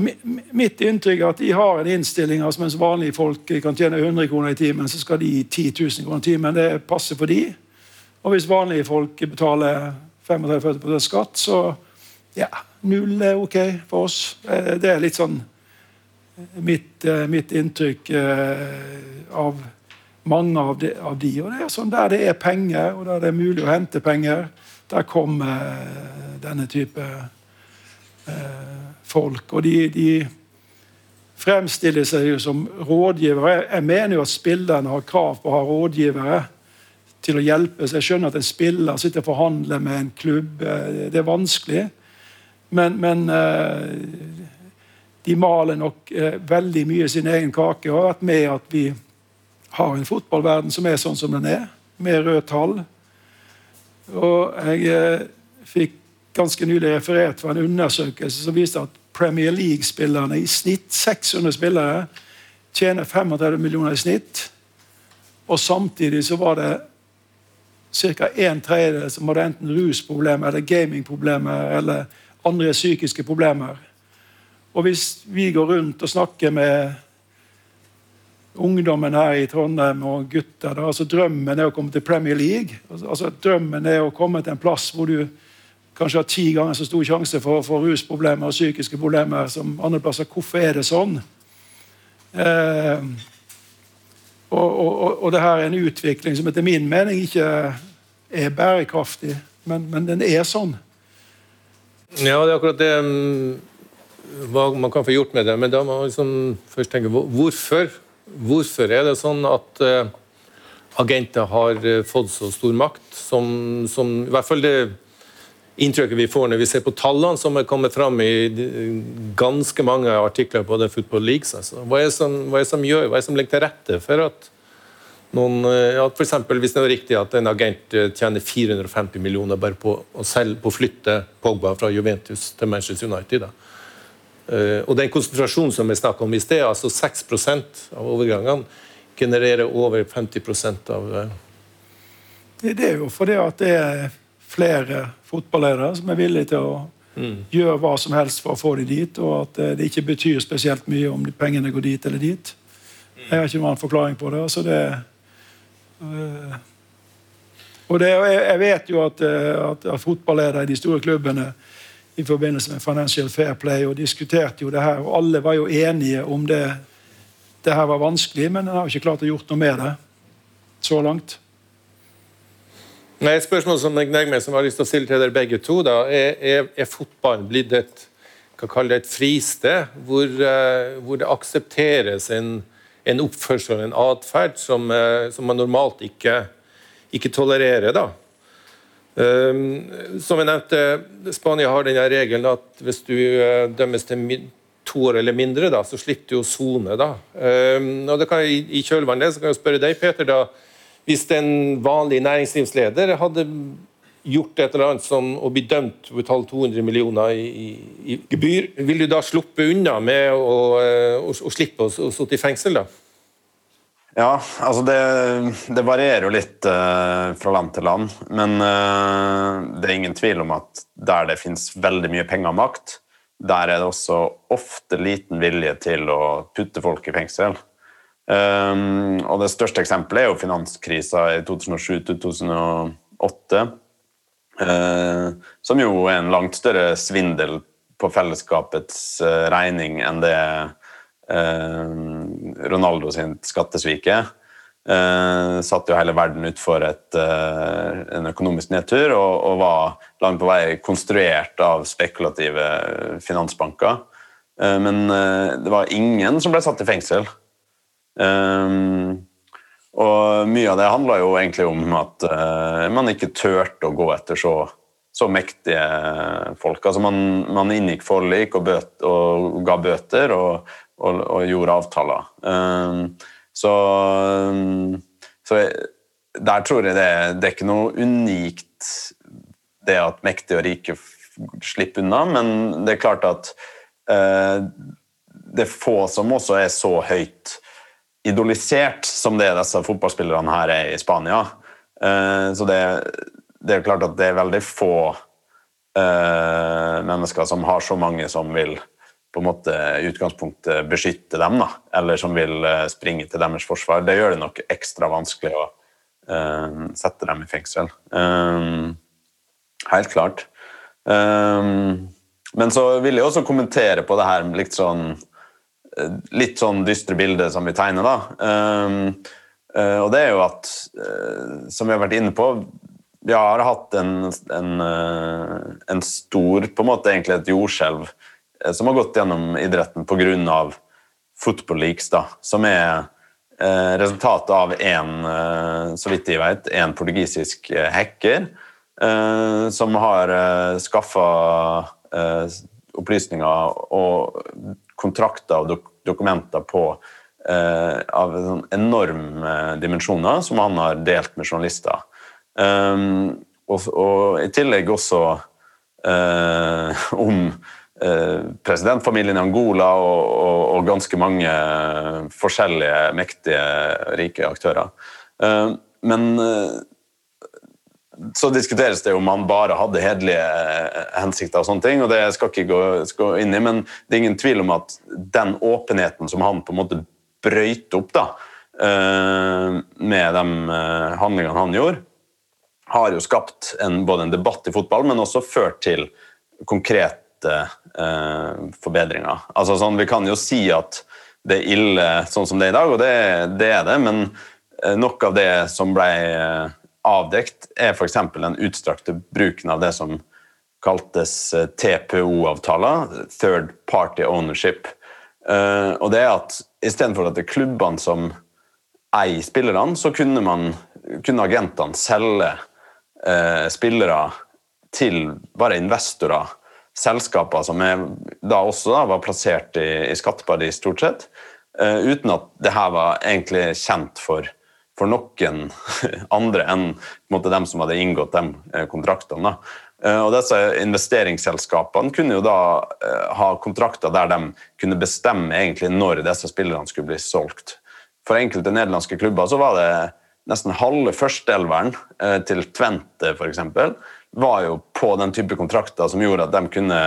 C: Mitt inntrykk er at de har en innstilling altså mens vanlige folk kan tjene 100 kroner i timen, så skal de 10 000 kroner i timen. Det passer for de. Og hvis vanlige folk betaler 35-40 skatt, så ja, null er ok for oss. Eh, det er litt sånn mitt, mitt inntrykk av mange av de, av de, Og det er sånn der det er penger, og der det er mulig å hente penger, der kommer denne type eh, folk. Og de, de, fremstiller seg jo som rådgivere. Jeg mener jo at spillerne har krav på å ha rådgivere til å hjelpe. Så jeg skjønner at en spiller sitter og forhandler med en klubb. Eh, det er vanskelig. Men, men eh, de maler nok veldig mye sin egen kake og har vært med at vi har en fotballverden som er sånn som den er, med røde tall. Og jeg fikk ganske nylig referert fra en undersøkelse som viste at Premier League-spillerne i snitt 600 spillere tjener 35 millioner i snitt. Og samtidig så var det ca. en tredjedel som hadde enten rusproblemer eller gamingproblemer eller andre psykiske problemer. Og hvis vi går rundt og snakker med ungdommen her i Trondheim og gutter da, altså Drømmen er å komme til Premier League. Altså, drømmen er å komme til en plass hvor du kanskje har ti ganger så stor sjanse for, å få rusproblemer og psykiske problemer som andre plasser. Hvorfor er det sånn? Eh, og, og, og det her er en utvikling som etter min mening ikke er bærekraftig, men, men den er sånn.
B: Ja, det er akkurat det mm, hva man kan få gjort med det, men da må man liksom først tenke hvorfor, hvorfor er det sånn at uh, agenter har uh, fått så stor makt, som, som, i hvert fall det inntrykket vi får når vi ser på tallene som er kommet fram i ganske mange artikler på The Football Leagues. Altså. Hva, er som, hva, er som, gjør, hva er som legger til rette for at noen, eh, ja, for eksempel, Hvis det er riktig at en agent tjener 450 millioner bare på å, selge, på flytte Pogba fra Juventus til Manchester United da. Uh, og den konsentrasjonen som vi snakka om i sted, altså 6% av overgangene, genererer over 50% av.
C: Det er jo fordi at det er flere fotballedere som er villige til å mm. gjøre hva som helst for å få dem dit, og at det ikke betyr spesielt mye om pengene går dit eller dit. Jeg har ikke noen annen forklaring på det. altså det og det, jeg vet jo at, at, at fotballedere i de store klubbene i forbindelse med Financial Fair Play og diskuterte jo det her. og Alle var jo enige om det. Det her var vanskelig, men en har jo ikke klart å gjort noe med det så langt.
B: Nei, Et spørsmål som jeg meg, som jeg har lyst til å stille til dere begge to, da, er, er, er fotballen blitt et hva kaller det et fristed hvor, uh, hvor det aksepteres en, en oppførsel, en atferd, som, uh, som, man normalt ikke, ikke tolererer? da? Um, som jeg nevnte, Spania har denne regelen at hvis du uh, dømmes til to år eller mindre, da, så slipper du å sone. Um, I, i kjølvannet kan jeg spørre deg, Peter. da, Hvis en vanlig næringslivsleder hadde gjort et eller annet som å bli dømt og betale 200 millioner i, i, gebyr, vil du da sluppe unna med å, eh, å, å slippe å, å sitte i fengsel? da?
D: Ja, altså det, det varierer jo litt uh, fra land til land. Men uh, det er ingen tvil om at der det finnes veldig mye penger og makt, der er det også ofte liten vilje til å putte folk i fengsel. Um, og det største eksempelet er jo finanskrisa i 2007-2008. Uh, som jo er en langt større svindel på fellesskapets regning enn det uh, Ronaldo sin skattesvike. Uh, satte jo hele verden utfor uh, en økonomisk nedtur og, og, var langt på vei konstruert av spekulative finansbanker. Uh, men det var ingen som ble satt i fengsel. Og mye av det handla jo egentlig om at man ikke turte å gå etter så, så mektige folk. Altså man, man inngikk forlik og, bøt, og ga bøter. og og, og gjorde avtaler. Um, så, um, så, der tror jeg det, det er ikke noe unikt det at mektige og rike slipper unna, men det er klart at uh, det er få som også er så høyt idolisert som det disse fotballspillerne her er i Spania. Uh, så det, det, er klart at det er veldig få uh, mennesker som har så mange som vil på en måte i utgangspunktet beskytte dem, da, eller som vil eh, springe til deres forsvar. Det gjør det nok ekstra vanskelig å uh, sette dem i fengsel. Um, helt klart. Um, men så vil jeg også kommentere på det her litt sånn litt sånn dystre bildet som vi tegner, da. Um, uh, og det er jo at, uh, som vi har vært inne på, vi har hatt en, en, en stor på en måte egentlig et jordskjelv Eh, som har gått gjennom idretten pga. Football Leaks, da, som er eh, resultatet av eh, så vidt jeg vet, en portugisisk eh, hacker eh, som har eh, skaffa eh, opplysninger og kontrakter og dok dokumenter på av enorme dimensjoner som han har delt med journalister. Og, og, i tillegg også om Eh, presidentfamilien i Angola og, og, og, ganske mange forskjellige mektige, rike aktører. Eh, men eh, så diskuteres det om han bare hadde hederlige hensikter, og sånne ting, og det skal ikke gå, gå, inn i, men det er ingen tvil om at den åpenheten som han på en måte brøyte opp da, med de handlingene han gjorde, har jo skapt en, både en debatt i fotball, men også ført til konkrete eh, forbedringer. Altså, sånn, vi kan jo si at det er ille sånn som det er i dag, og det, det er det, men nok av det som ble eh, avdekt, er f.eks. den utstrakte bruken av det som kaltes TPO-avtaler, Third Party Ownership. Og det er at istedenfor at det er klubbene som eier spillerne, så kunne, man, kunne agentene selge eh, spillere til bare investorer, selskaper som er, da også da, var plassert i, i skatteparadis, stort sett, eh, uten at det her var egentlig kjent for, for noen andre enn måte, dem som hadde inngått de eh, kontraktene. Eh, og disse Investeringsselskapene kunne jo da eh, ha kontrakter der de kunne bestemme egentlig når disse spillerne skulle bli solgt. For enkelte nederlandske klubber så var det nesten halve førsteelveren til Tvente f.eks. var jo på den type kontrakter som gjorde at de kunne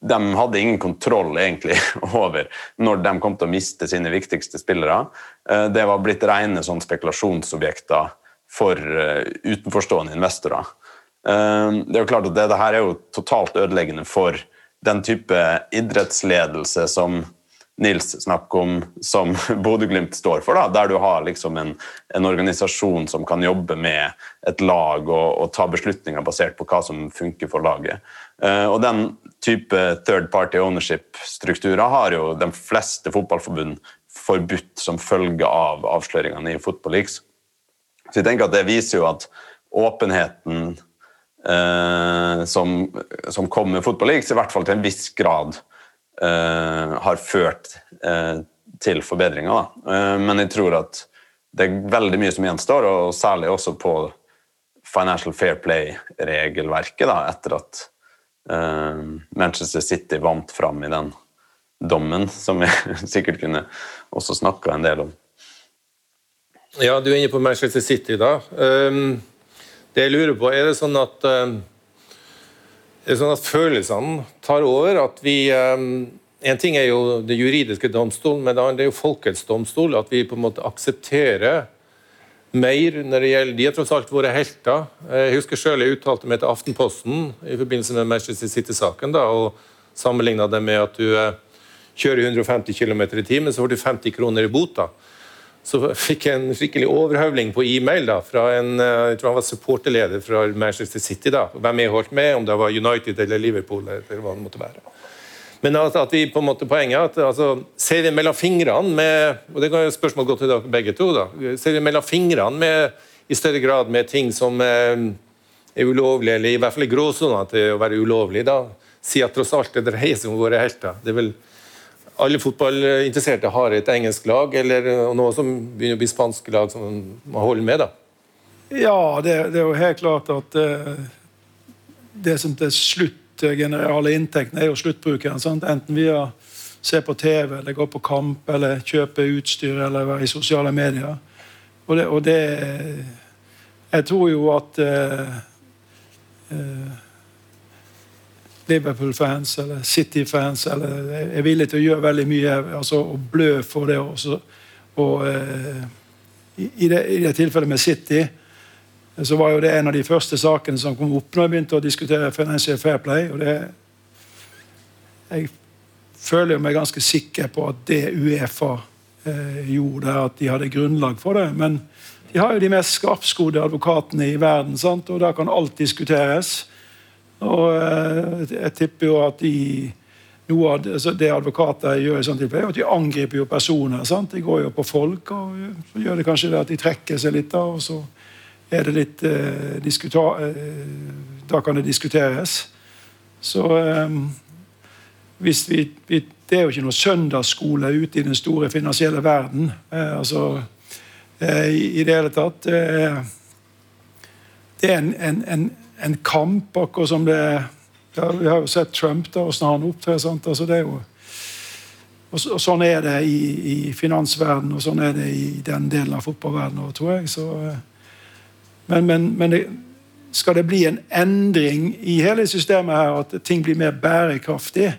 D: de hadde ingen kontroll egentlig over når de kom til å miste sine viktigste spillere. Eh, det var blitt rene sånn spekulasjonsobjekter for eh, utenforstående investorer. Det er jo klart at det, det her er jo totalt ødeleggende for den type idrettsledelse som Nils snakker om, som Bodø-Glimt står for. Da, der du har liksom en, en, organisasjon som kan jobbe med et lag og, og, ta beslutninger basert på hva som funker for laget. Uh, og Den type third party ownership-strukturer har jo de fleste fotballforbund forbudt som følge av avsløringene i Football Leagues. Så jeg tenker at Det viser jo at åpenheten eh, som, som kommer med Football Leagues, i hvert fall til en viss grad Eh, har ført eh, til forbedringer. Uh, men jeg tror at det er veldig mye som gjenstår, og særlig også på Financial Fair Play-regelverket, etter at Manchester City vant fram i den dommen, som vi sikkert kunne også snakka en del om.
B: Ja, du er inne på Manchester City, da. Um, det jeg lurer på, er det sånn at um det er sånn at følelsene tar over. at vi En ting er jo det juridiske domstolen, men det er jo folkets domstol. At vi på en måte aksepterer mer når det gjelder De har tross alt våre helter. Jeg husker selv jeg uttalte meg til Aftenposten i forbindelse med Manchester City-saken da, og sammenligna det med at du uh, kjører 150 km i timen, så får du 50 kroner i bot. da så fikk jeg en skikkelig overhøvling på e-mail da, fra en eh, jeg tror han var supporterleder fra Manchester City. da, Hvem jeg holdt med, om det var United eller Liverpool. eller hva det måtte være. Men at, at vi på en måte poenget at altså, Ser vi mellom fingrene med og det kan jo spørsmål gå til dere begge to, da, ser vi mellom fingrene med, i større grad med ting som eh, er ulovlige, eller i hvert fall i gråsona til å være ulovlig, da, si at tross alt det dreier seg om våre helter. det er vel alle fotballinteresserte har et engelsk lag, eller noe som begynner å bli spanske lag som man holder med? da?
C: Ja, det, det er jo helt klart at uh, det som til slutt genererer alle inntektene, er jo sluttbrukeren. Sant? Enten via se på TV, eller gå på kamp, eller kjøpe utstyr, eller være i sosiale medier. Og det, og det Jeg tror jo at eh, uh, Liverpool-fans eller City-fans er villige til å gjøre veldig mye altså, og blø for det. Også. Og eh, i, det, i, det, tilfellet med City så var jo det en av de første sakene som kom opp når jeg begynte å diskutere Financial Fair Play. og det jeg føler meg ganske sikker på at det Uefa eh, gjorde, at de hadde grunnlag for det. Men de har jo de mest skarpskodde advokatene i verden, sant? og da kan alt diskuteres. Og eh, jeg tipper jo at de noe av altså det advokater gjør i sånne tilfeller, er at de angriper jo personer. Sant? De går jo på folk, og gjør det kanskje det at de trekker seg litt. da, og så er det litt eh, eh, Da kan det diskuteres. Så eh, hvis vi, vi, Det er jo ikke noe søndagsskole ute i den store finansielle verden. Eh, altså eh, i, i, det hele tatt. det er en, en, en en kamp, akkurat som det ja, Vi har jo sett Trump, da, åssen han opptrer. Altså, det er jo og, Sånn er det i, i finansverdenen, og sånn er det i den delen av fotballverdenen tror jeg. Så, men, men, men det, skal det bli en endring i hele systemet her, at ting blir mer bærekraftig,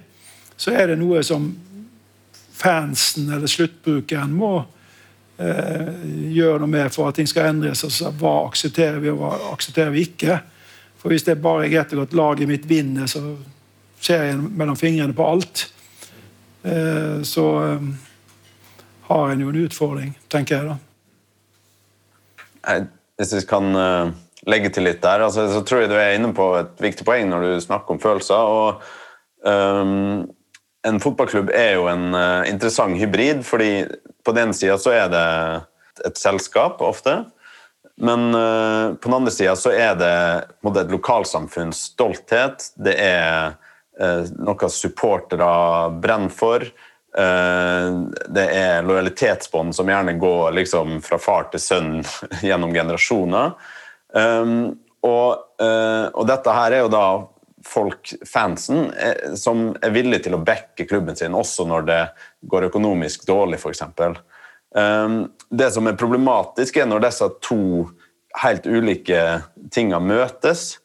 C: så er det noe som fansen eller sluttbrukeren må eh, gjøre noe med for at ting skal endres. Altså, hva aksepterer vi, og hva aksepterer vi ikke? For hvis det bare er greit og godt laget mitt vinner, så ser jeg mellom fingrene på alt. Eh, så eh, har en jo en utfordring, tenker jeg da.
D: Hvis vi kan uh, legge til litt der, altså, så tror jeg du er inne på et viktig poeng når du snakker om følelser. og um, En fotballklubb er jo en uh, interessant hybrid, fordi på den sida så er det et selskap ofte. Men uh, på den andre sida så er det måte, et lokalsamfunns stolthet. Det er uh, noe supportere brenner for. Uh, det er lojalitetsbånd som gjerne går liksom, fra far til sønn gjennom generasjoner. Um, og, og, dette her er jo da folk, fansen, som er villige til å backe klubben sin også når det går økonomisk dårlig, f.eks. Ehm, det som er problematisk, er når disse to helt ulike tingene møtes.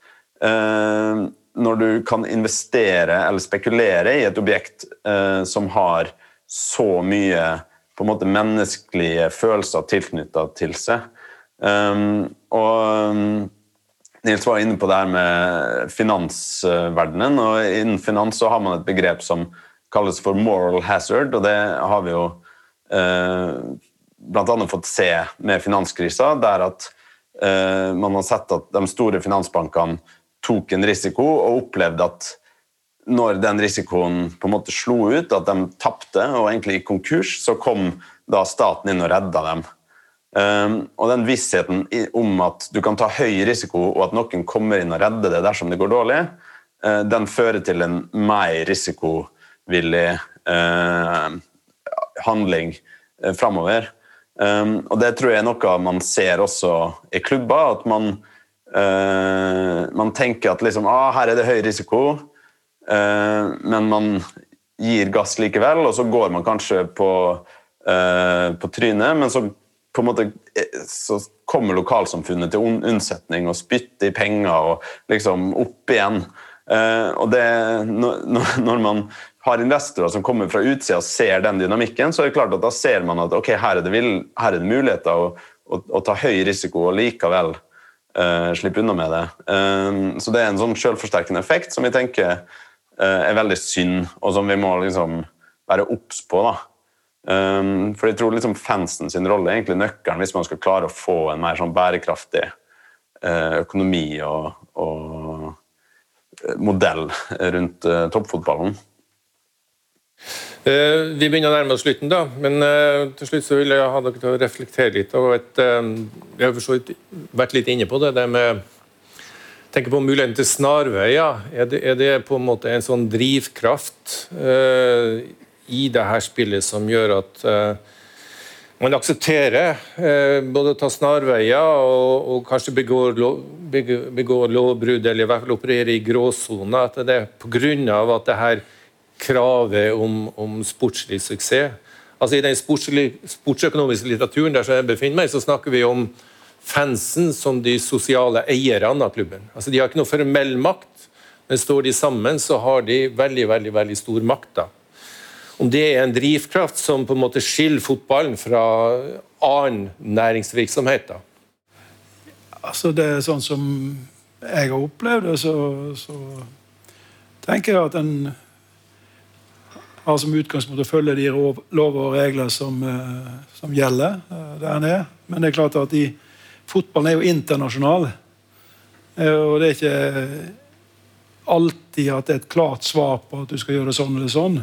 D: Ehm, når du kan investere eller spekulere i et objekt eh, som har så mye på en måte menneskelige følelser tilknytta til seg. Um, og Nils var inne på det her med finansverdenen. og Innen finans så har man et begrep som kalles for moral hazard, og det har vi jo Eh, bl.a. fått se med finanskrisa, der at eh, man har sett at de store finansbankene tok en risiko og opplevde at når den risikoen på en måte slo ut, at de tapte og egentlig gikk konkurs, så kom da staten inn og redda dem. Um, og den vissheten om at du kan ta høy risiko, og at noen kommer inn og redder det dersom det går dårlig, uh, den fører til en mer risikovillig uh, handling eh, framover. Um, og det tror jeg er noe man ser også i klubber. At man, uh, man tenker at liksom, ah, her er det høy risiko, uh, men man gir gass likevel, og så går man kanskje på, uh, på trynet, men så på måte så kommer lokalsamfunnet til unnsetning og spytter i penger og liksom opp igjen. og det, når, når man har investorer som kommer fra utsida og ser den dynamikken, så er det klart at da ser man at ok, her er det, vil, her er det muligheter å, å, å, ta høy risiko og likevel uh, slippe unna med det. Um, så det er en sånn selvforsterkende effekt som vi tenker uh, er veldig synd, og som vi må liksom være obs på. da. For jeg tror liksom fansen sin rolle er egentlig nøkkelen hvis man skal klare å få en mer sånn bærekraftig økonomi og, og modell rundt toppfotballen.
B: Uh, vi begynner å nærme oss slutten, da, men uh, til slutt så vil jeg ha dere til å reflektere litt. og et, uh, Vi har for vært litt inne på det. det med tenker på muligheten til snarveier. Er det, er det på en måte en sånn drivkraft i det her spillet som gjør at man aksepterer både å ta snarveier og, og kanskje begår, lov, begår lovbrudd, eller i hvert fall operere i gråsoner. At det er pga. at det her kravet om, om sportslig suksess. Altså I den sportsøkonomiske litteraturen der jeg befinner meg, så snakker vi om fansen som de sosiale eierne av klubben. Altså De har ikke noe formell makt, men står de sammen, så har de veldig veldig, veldig stor makt. da. Om det er en drivkraft som på en måte skiller fotballen fra annen næringsvirksomhet? da.
C: Altså Det er sånn som jeg har opplevd det, så, så tenker jeg at en har som utgangspunkt å følge de lover og regler som, eh, som gjelder eh, der nede. Men det er klart at de, fotballen er jo internasjonal. Eh, og det er ikke alltid at det er et klart svar på at du skal gjøre det sånn eller sånn.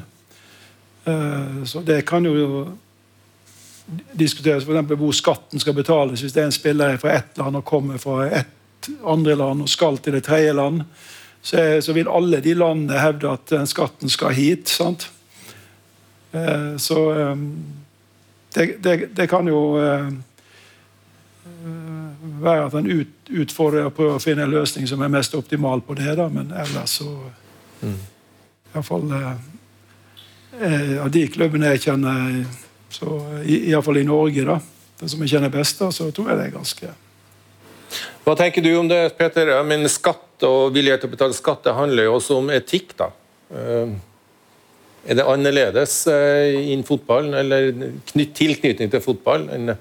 C: Så det kan jo diskuteres f.eks. hvor skatten skal betales. Hvis det er en spiller fra ett land og kommer fra et andre land og skal til det tredje land, så vil alle de landene hevde at den skatten skal hit. sant? Eh, så eh, det, det, det, kan jo eh, være at en ut, utfordrer og prøver å finne en løsning som er mest optimal på det. Da. Men ellers så mm. Iallfall Av de klubbene jeg kjenner, så iallfall i Norge, da, som jeg kjenner best, da, så tror jeg det er ganske
B: Hva tenker du om det, Peter? Men skatt og vilje til å betale skatt det handler jo også om etikk. da. Er det annerledes eh, innen fotballen, eller knytt, tilknytning til fotball, enn,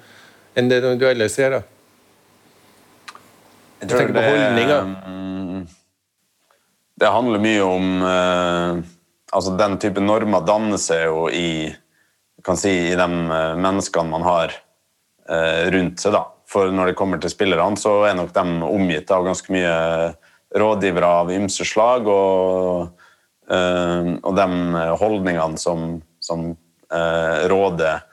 B: det du ellers ser? da?
D: Jeg tror det, mm, det handler mye om uh, altså Den type normer danner seg jo i kan si, i de uh, menneskene man har rundt seg. da. for når det kommer til spillerne, så er nok de omgitt av ganske mye rådgivere av ymse slag. Og, og de holdningene som, som uh, råder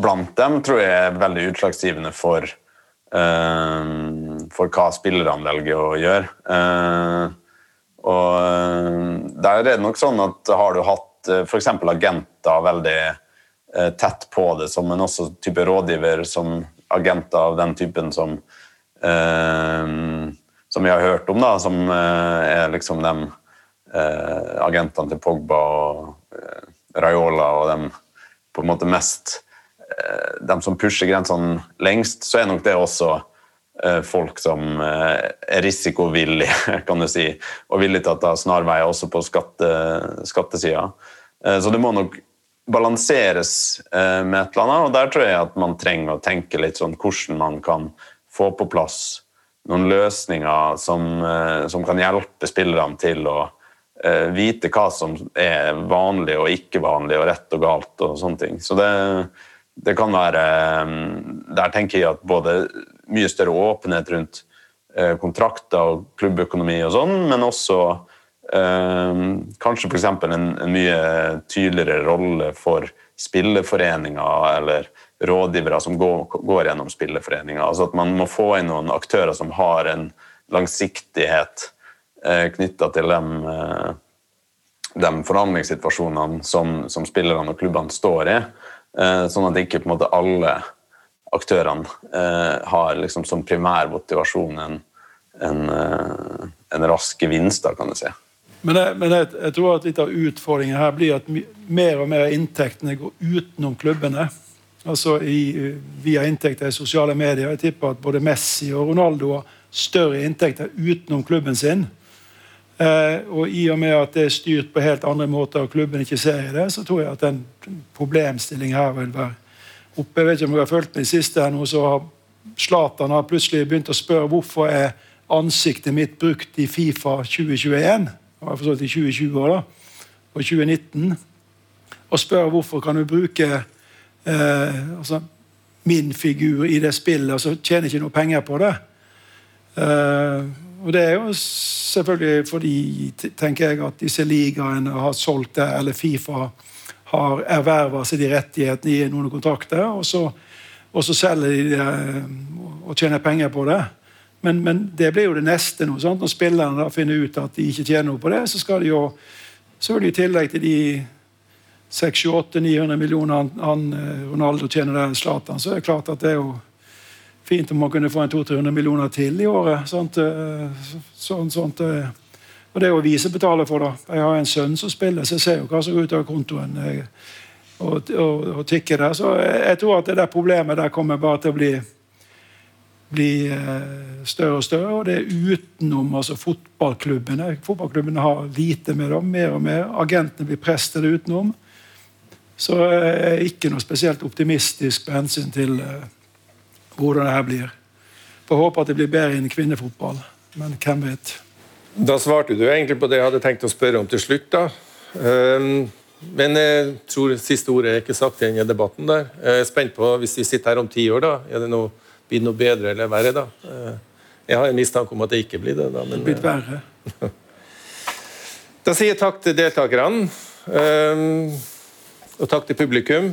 D: blant dem, tror jeg er veldig utslagsgivende for, for hva spillerne velger å gjøre. og der er det nok sånn at har du hatt f.eks. agenter veldig tett på det, som en også type rådgiver som agenter av den typen som eh, som vi har hørt om, da, som eh, er liksom de eh, agentene til Pogba og eh, Raiola og dem på en måte mest eh, De som pusher grensene lengst, så er nok det også eh, folk som er risikovillige, kan du si, og villige til å ta snarveier også på skatte, skattesida. Så det må nok balanseres eh, med et eller annet. Og der tror jeg at man trenger å tenke litt sånn hvordan man kan få på plass noen løsninger som, eh, som kan hjelpe spillerne til å vite hva som er vanlig og ikke vanlig, og rett og galt og sånne ting. Så det, det kan være Der tenker jeg at både mye større åpenhet rundt uh, kontrakter og klubbøkonomi og sånn, men også eh, kanskje f.eks. En, en mye tydeligere rolle for spilleforeninger eller rådgivere som går, går gjennom spilleforeninger. Altså at man må få inn noen aktører som har en langsiktighet eh, knytta til dem, uh, de forhandlingssituasjonene som, som, spillerne og klubbene står i. Uh, sånn at ikke på en måte alle aktørene uh, har liksom som primær motivasjon en, en, en rask gevinst, kan du si.
C: Men, jeg, men jeg, jeg, tror at litt av utfordringen her blir at mer og mer av inntektene går utenom klubbene. Altså i, via inntekter i sosiale medier. Jeg tipper at både Messi og Ronaldo har større inntekter utenom klubben sin. Eh, og i og med at det er styrt på helt andre måter, og klubben ikke ser i det, så tror jeg at den problemstillingen her vil være oppe. Jeg vet ikke om dere har fulgt med i siste, her så har Zlatan plutselig begynt å spørre hvorfor er ansiktet mitt brukt i Fifa 2021 var forstått i 2020 da, og 2019, og spør hvorfor kan du bruke eh, altså, min figur i det spillet, og så tjener ikke noe penger på det. Eh, og det er jo selvfølgelig fordi, tenker jeg, at disse ligaene har solgt det, eller Fifa har erverva seg de rettighetene i noen kontrakter, og så, og så selger de det eh, og tjener penger på det. Men, men, det blir jo det neste nå. Sant? Når spillerne da finner ut at de ikke tjener noe på det, så skal de jo så vil de i tillegg til de 600-900 millioner han, han, eh, Ronaldo tjener der, Zlatan, så er det klart at det er jo fint om man kunne få en 200-300 millioner til i året. Sånt, eh, sånt, sånt, eh. og det er jo vi som betaler for det. Jeg har en sønn som spiller, så jeg ser jo hva som går ut av kontoen. Og, og, og tikker der. Så jeg, tror at det der problemet der kommer bare til å bli bli eh, større og større. Og det er utenom altså fotballklubbene. Fotballklubbene har lite med dem, mer og mer. Agentene blir prestet utenom. Så jeg er ikke noe spesielt optimistisk med hensyn til hvordan det her blir. Får håpe at det blir bedre enn kvinnefotball, men hvem vet.
B: Da svarte du egentlig på det jeg hadde tenkt å spørre om til slutt. da. Um, men jeg tror siste ordet er ikke sagt i denne debatten. der. Jeg er spent på, Hvis vi sitter her om ti år, da, er det noe blir noe bedre eller verre. da. Eh, jeg har en mistanke om at det ikke blir det. da.
C: Men, det blir verre.
B: da sier jeg takk til deltakerne. Eh, og takk til publikum.